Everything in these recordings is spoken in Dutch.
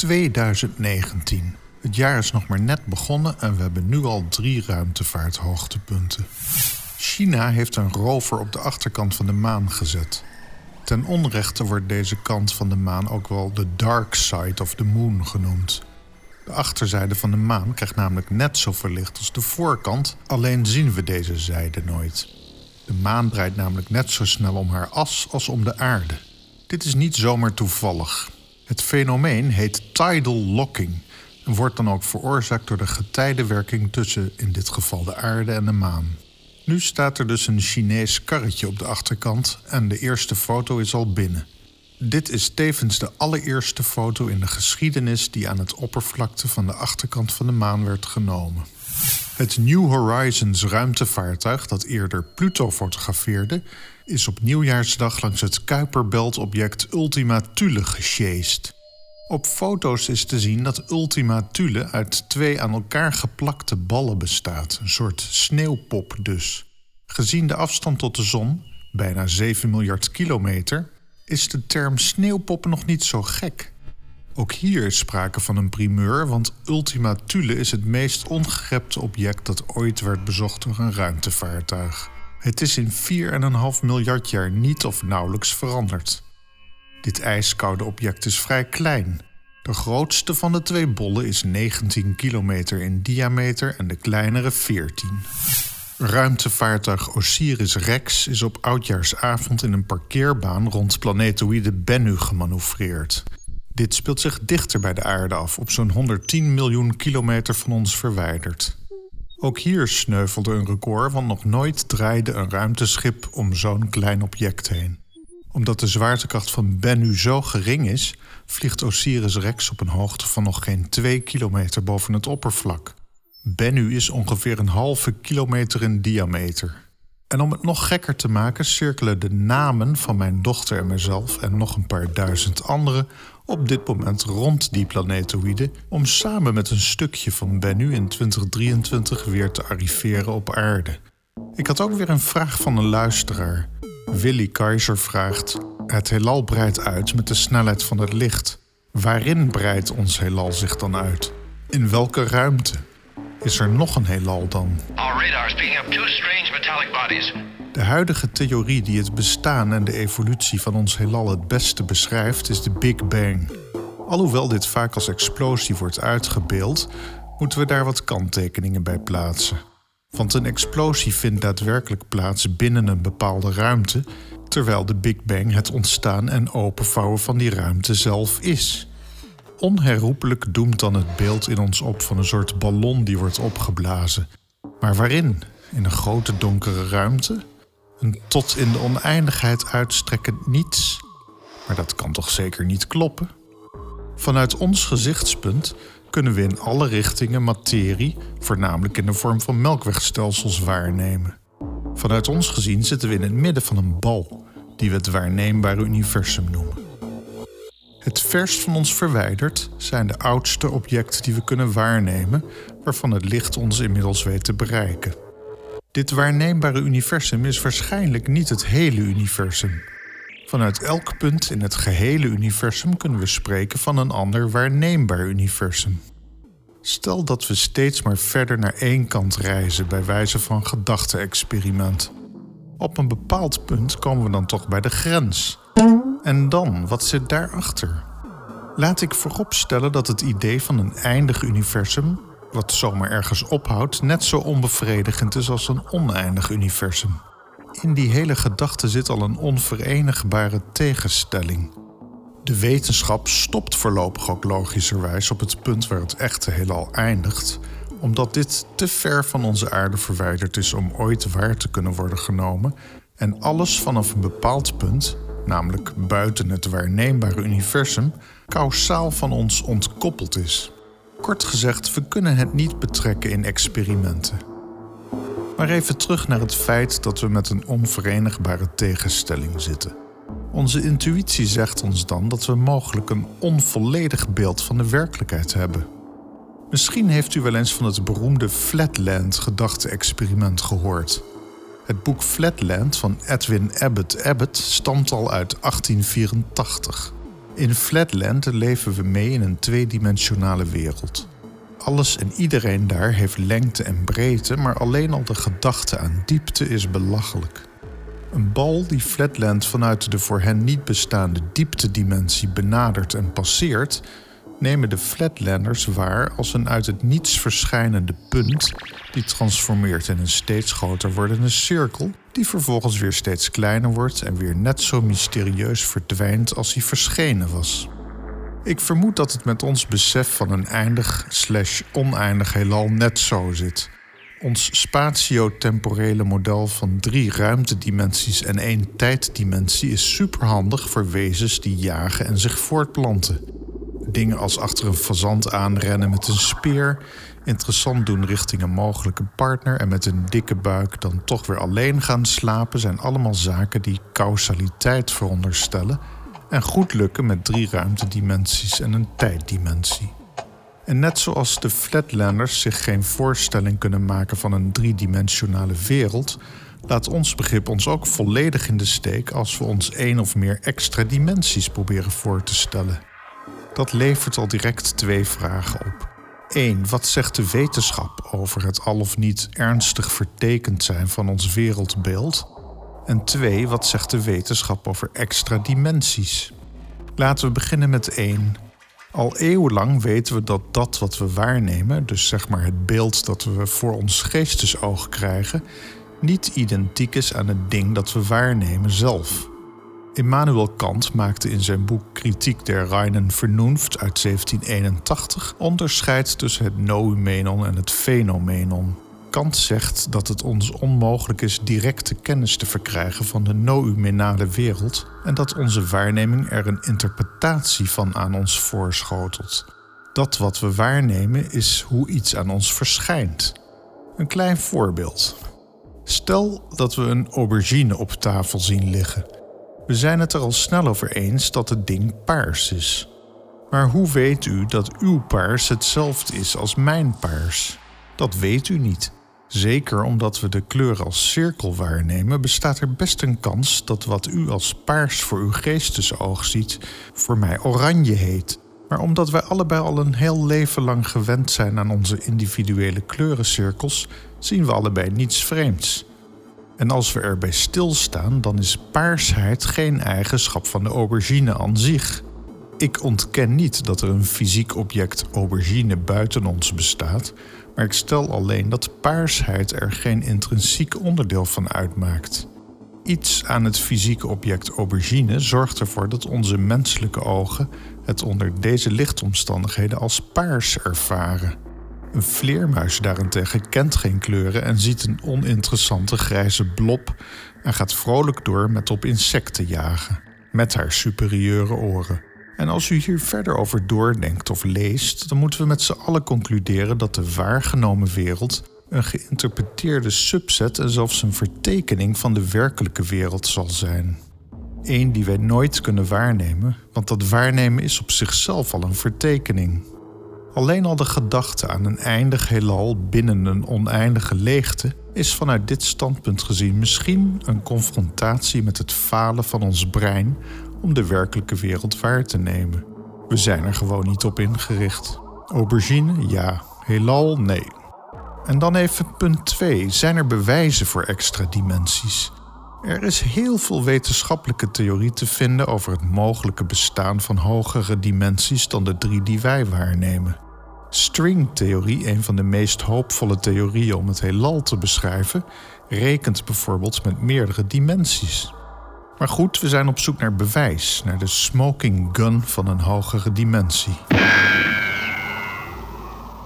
2019. Het jaar is nog maar net begonnen en we hebben nu al drie ruimtevaarthoogtepunten. China heeft een rover op de achterkant van de maan gezet. Ten onrechte wordt deze kant van de maan ook wel de dark side of the moon genoemd. De achterzijde van de maan krijgt namelijk net zoveel licht als de voorkant, alleen zien we deze zijde nooit. De maan draait namelijk net zo snel om haar as als om de aarde. Dit is niet zomaar toevallig. Het fenomeen heet tidal locking en wordt dan ook veroorzaakt door de getijdenwerking tussen in dit geval de aarde en de maan. Nu staat er dus een Chinees karretje op de achterkant en de eerste foto is al binnen. Dit is tevens de allereerste foto in de geschiedenis die aan het oppervlakte van de achterkant van de maan werd genomen. Het New Horizons ruimtevaartuig dat eerder Pluto fotografeerde, is op nieuwjaarsdag langs het Kuiperbelt-object Ultima Thule gesjeest. Op foto's is te zien dat Ultima Thule uit twee aan elkaar geplakte ballen bestaat, een soort sneeuwpop dus. Gezien de afstand tot de zon, bijna 7 miljard kilometer, is de term sneeuwpop nog niet zo gek. Ook hier is sprake van een primeur, want Ultima Thule is het meest ongerepte object dat ooit werd bezocht door een ruimtevaartuig. Het is in 4,5 miljard jaar niet of nauwelijks veranderd. Dit ijskoude object is vrij klein. De grootste van de twee bollen is 19 kilometer in diameter en de kleinere 14. Ruimtevaartuig Osiris-Rex is op oudjaarsavond in een parkeerbaan rond planetoïde Bennu gemanoeuvreerd. Dit speelt zich dichter bij de aarde af, op zo'n 110 miljoen kilometer van ons verwijderd. Ook hier sneuvelde een record, want nog nooit draaide een ruimteschip om zo'n klein object heen. Omdat de zwaartekracht van Bennu zo gering is, vliegt Osiris-Rex op een hoogte van nog geen 2 kilometer boven het oppervlak. Bennu is ongeveer een halve kilometer in diameter. En om het nog gekker te maken, cirkelen de namen van mijn dochter en mezelf en nog een paar duizend anderen op dit moment rond die planetoïde om samen met een stukje van Bennu in 2023 weer te arriveren op aarde. Ik had ook weer een vraag van een luisteraar. Willy Keizer vraagt: Het heelal breidt uit met de snelheid van het licht. Waarin breidt ons heelal zich dan uit? In welke ruimte? Is er nog een heelal dan? De huidige theorie die het bestaan en de evolutie van ons heelal het beste beschrijft, is de Big Bang. Alhoewel dit vaak als explosie wordt uitgebeeld, moeten we daar wat kanttekeningen bij plaatsen. Want een explosie vindt daadwerkelijk plaats binnen een bepaalde ruimte, terwijl de Big Bang het ontstaan en openvouwen van die ruimte zelf is. Onherroepelijk doemt dan het beeld in ons op van een soort ballon die wordt opgeblazen. Maar waarin? In een grote donkere ruimte? Een tot in de oneindigheid uitstrekkend niets? Maar dat kan toch zeker niet kloppen? Vanuit ons gezichtspunt kunnen we in alle richtingen materie, voornamelijk in de vorm van melkwegstelsels, waarnemen. Vanuit ons gezien zitten we in het midden van een bal, die we het waarneembare universum noemen. Het verst van ons verwijderd zijn de oudste objecten die we kunnen waarnemen, waarvan het licht ons inmiddels weet te bereiken. Dit waarneembare universum is waarschijnlijk niet het hele universum. Vanuit elk punt in het gehele universum kunnen we spreken van een ander waarneembaar universum. Stel dat we steeds maar verder naar één kant reizen bij wijze van gedachte-experiment. Op een bepaald punt komen we dan toch bij de grens. En dan, wat zit daarachter? Laat ik vooropstellen dat het idee van een eindig universum, wat zomaar ergens ophoudt, net zo onbevredigend is als een oneindig universum. In die hele gedachte zit al een onverenigbare tegenstelling. De wetenschap stopt voorlopig ook logischerwijs op het punt waar het echte heelal eindigt, omdat dit te ver van onze aarde verwijderd is om ooit waar te kunnen worden genomen en alles vanaf een bepaald punt, namelijk buiten het waarneembare universum, kausaal van ons ontkoppeld is. Kort gezegd, we kunnen het niet betrekken in experimenten. Maar even terug naar het feit dat we met een onverenigbare tegenstelling zitten. Onze intuïtie zegt ons dan dat we mogelijk een onvolledig beeld van de werkelijkheid hebben. Misschien heeft u wel eens van het beroemde Flatland gedachte-experiment gehoord. Het boek Flatland van Edwin Abbott Abbott stamt al uit 1884. In Flatland leven we mee in een tweedimensionale wereld. Alles en iedereen daar heeft lengte en breedte, maar alleen al de gedachte aan diepte is belachelijk. Een bal die Flatland vanuit de voor hen niet bestaande dieptedimensie benadert en passeert, nemen de Flatlanders waar als een uit het niets verschijnende punt, die transformeert in een steeds groter wordende cirkel, die vervolgens weer steeds kleiner wordt en weer net zo mysterieus verdwijnt als hij verschenen was. Ik vermoed dat het met ons besef van een eindig slash oneindig heelal net zo zit. Ons spatio-temporele model van drie ruimtedimensies en één tijddimensie is superhandig voor wezens die jagen en zich voortplanten. Dingen als achter een fazant aanrennen met een speer, interessant doen richting een mogelijke partner en met een dikke buik dan toch weer alleen gaan slapen zijn allemaal zaken die causaliteit veronderstellen en goed lukken met drie ruimtedimensies en een tijddimensie. En net zoals de Flatlanders zich geen voorstelling kunnen maken van een driedimensionale wereld, laat ons begrip ons ook volledig in de steek als we ons één of meer extra dimensies proberen voor te stellen. Dat levert al direct twee vragen op. 1. Wat zegt de wetenschap over het al of niet ernstig vertekend zijn van ons wereldbeeld? En 2. Wat zegt de wetenschap over extra dimensies? Laten we beginnen met 1. Al eeuwenlang weten we dat dat wat we waarnemen, dus zeg maar het beeld dat we voor ons geestesoog krijgen, niet identiek is aan het ding dat we waarnemen zelf. Immanuel Kant maakte in zijn boek Kritiek der reinen Vernunft uit 1781 onderscheid tussen het noumenon en het fenomenon. Kant zegt dat het ons onmogelijk is directe kennis te verkrijgen van de noumenale wereld en dat onze waarneming er een interpretatie van aan ons voorschotelt. Dat wat we waarnemen is hoe iets aan ons verschijnt. Een klein voorbeeld. Stel dat we een aubergine op tafel zien liggen. We zijn het er al snel over eens dat het ding paars is. Maar hoe weet u dat uw paars hetzelfde is als mijn paars? Dat weet u niet. Zeker omdat we de kleur als cirkel waarnemen, bestaat er best een kans dat wat u als paars voor uw geestesoog ziet, voor mij oranje heet. Maar omdat wij allebei al een heel leven lang gewend zijn aan onze individuele kleurencirkels, zien we allebei niets vreemds. En als we erbij stilstaan, dan is paarsheid geen eigenschap van de aubergine aan zich. Ik ontken niet dat er een fysiek object aubergine buiten ons bestaat, maar ik stel alleen dat paarsheid er geen intrinsiek onderdeel van uitmaakt. Iets aan het fysieke object aubergine zorgt ervoor dat onze menselijke ogen het onder deze lichtomstandigheden als paars ervaren. Een vleermuis daarentegen kent geen kleuren en ziet een oninteressante grijze blob en gaat vrolijk door met op insecten jagen, met haar superieure oren. En als u hier verder over doordenkt of leest, dan moeten we met z'n allen concluderen dat de waargenomen wereld een geïnterpreteerde subset en zelfs een vertekening van de werkelijke wereld zal zijn. Eén die wij nooit kunnen waarnemen, want dat waarnemen is op zichzelf al een vertekening. Alleen al de gedachte aan een eindig heelal binnen een oneindige leegte is vanuit dit standpunt gezien misschien een confrontatie met het falen van ons brein om de werkelijke wereld waar te nemen. We zijn er gewoon niet op ingericht. Aubergine, ja. Heelal, nee. En dan even punt 2. Zijn er bewijzen voor extra dimensies? Er is heel veel wetenschappelijke theorie te vinden over het mogelijke bestaan van hogere dimensies dan de drie die wij waarnemen. Stringtheorie, een van de meest hoopvolle theorieën om het heelal te beschrijven, rekent bijvoorbeeld met meerdere dimensies. Maar goed, we zijn op zoek naar bewijs, naar de smoking gun van een hogere dimensie.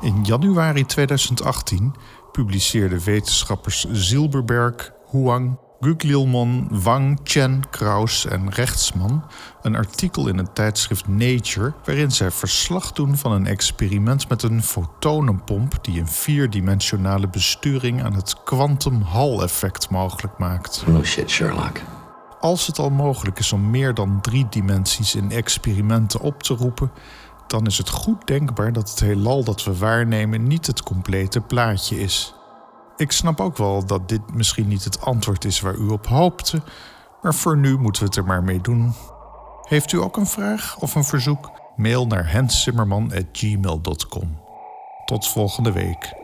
In januari 2018 publiceerden wetenschappers Zilberberg, Huang, Guglielmon, Wang, Chen, Kraus en Rechtsman een artikel in het tijdschrift Nature waarin zij verslag doen van een experiment met een fotonenpomp die een vierdimensionale besturing aan het quantum Hall effect mogelijk maakt. No shit, Sherlock. Als het al mogelijk is om meer dan drie dimensies in experimenten op te roepen, dan is het goed denkbaar dat het heelal dat we waarnemen niet het complete plaatje is. Ik snap ook wel dat dit misschien niet het antwoord is waar u op hoopte, maar voor nu moeten we het er maar mee doen. Heeft u ook een vraag of een verzoek? Mail naar henszimmerman.gmail.com. Tot volgende week.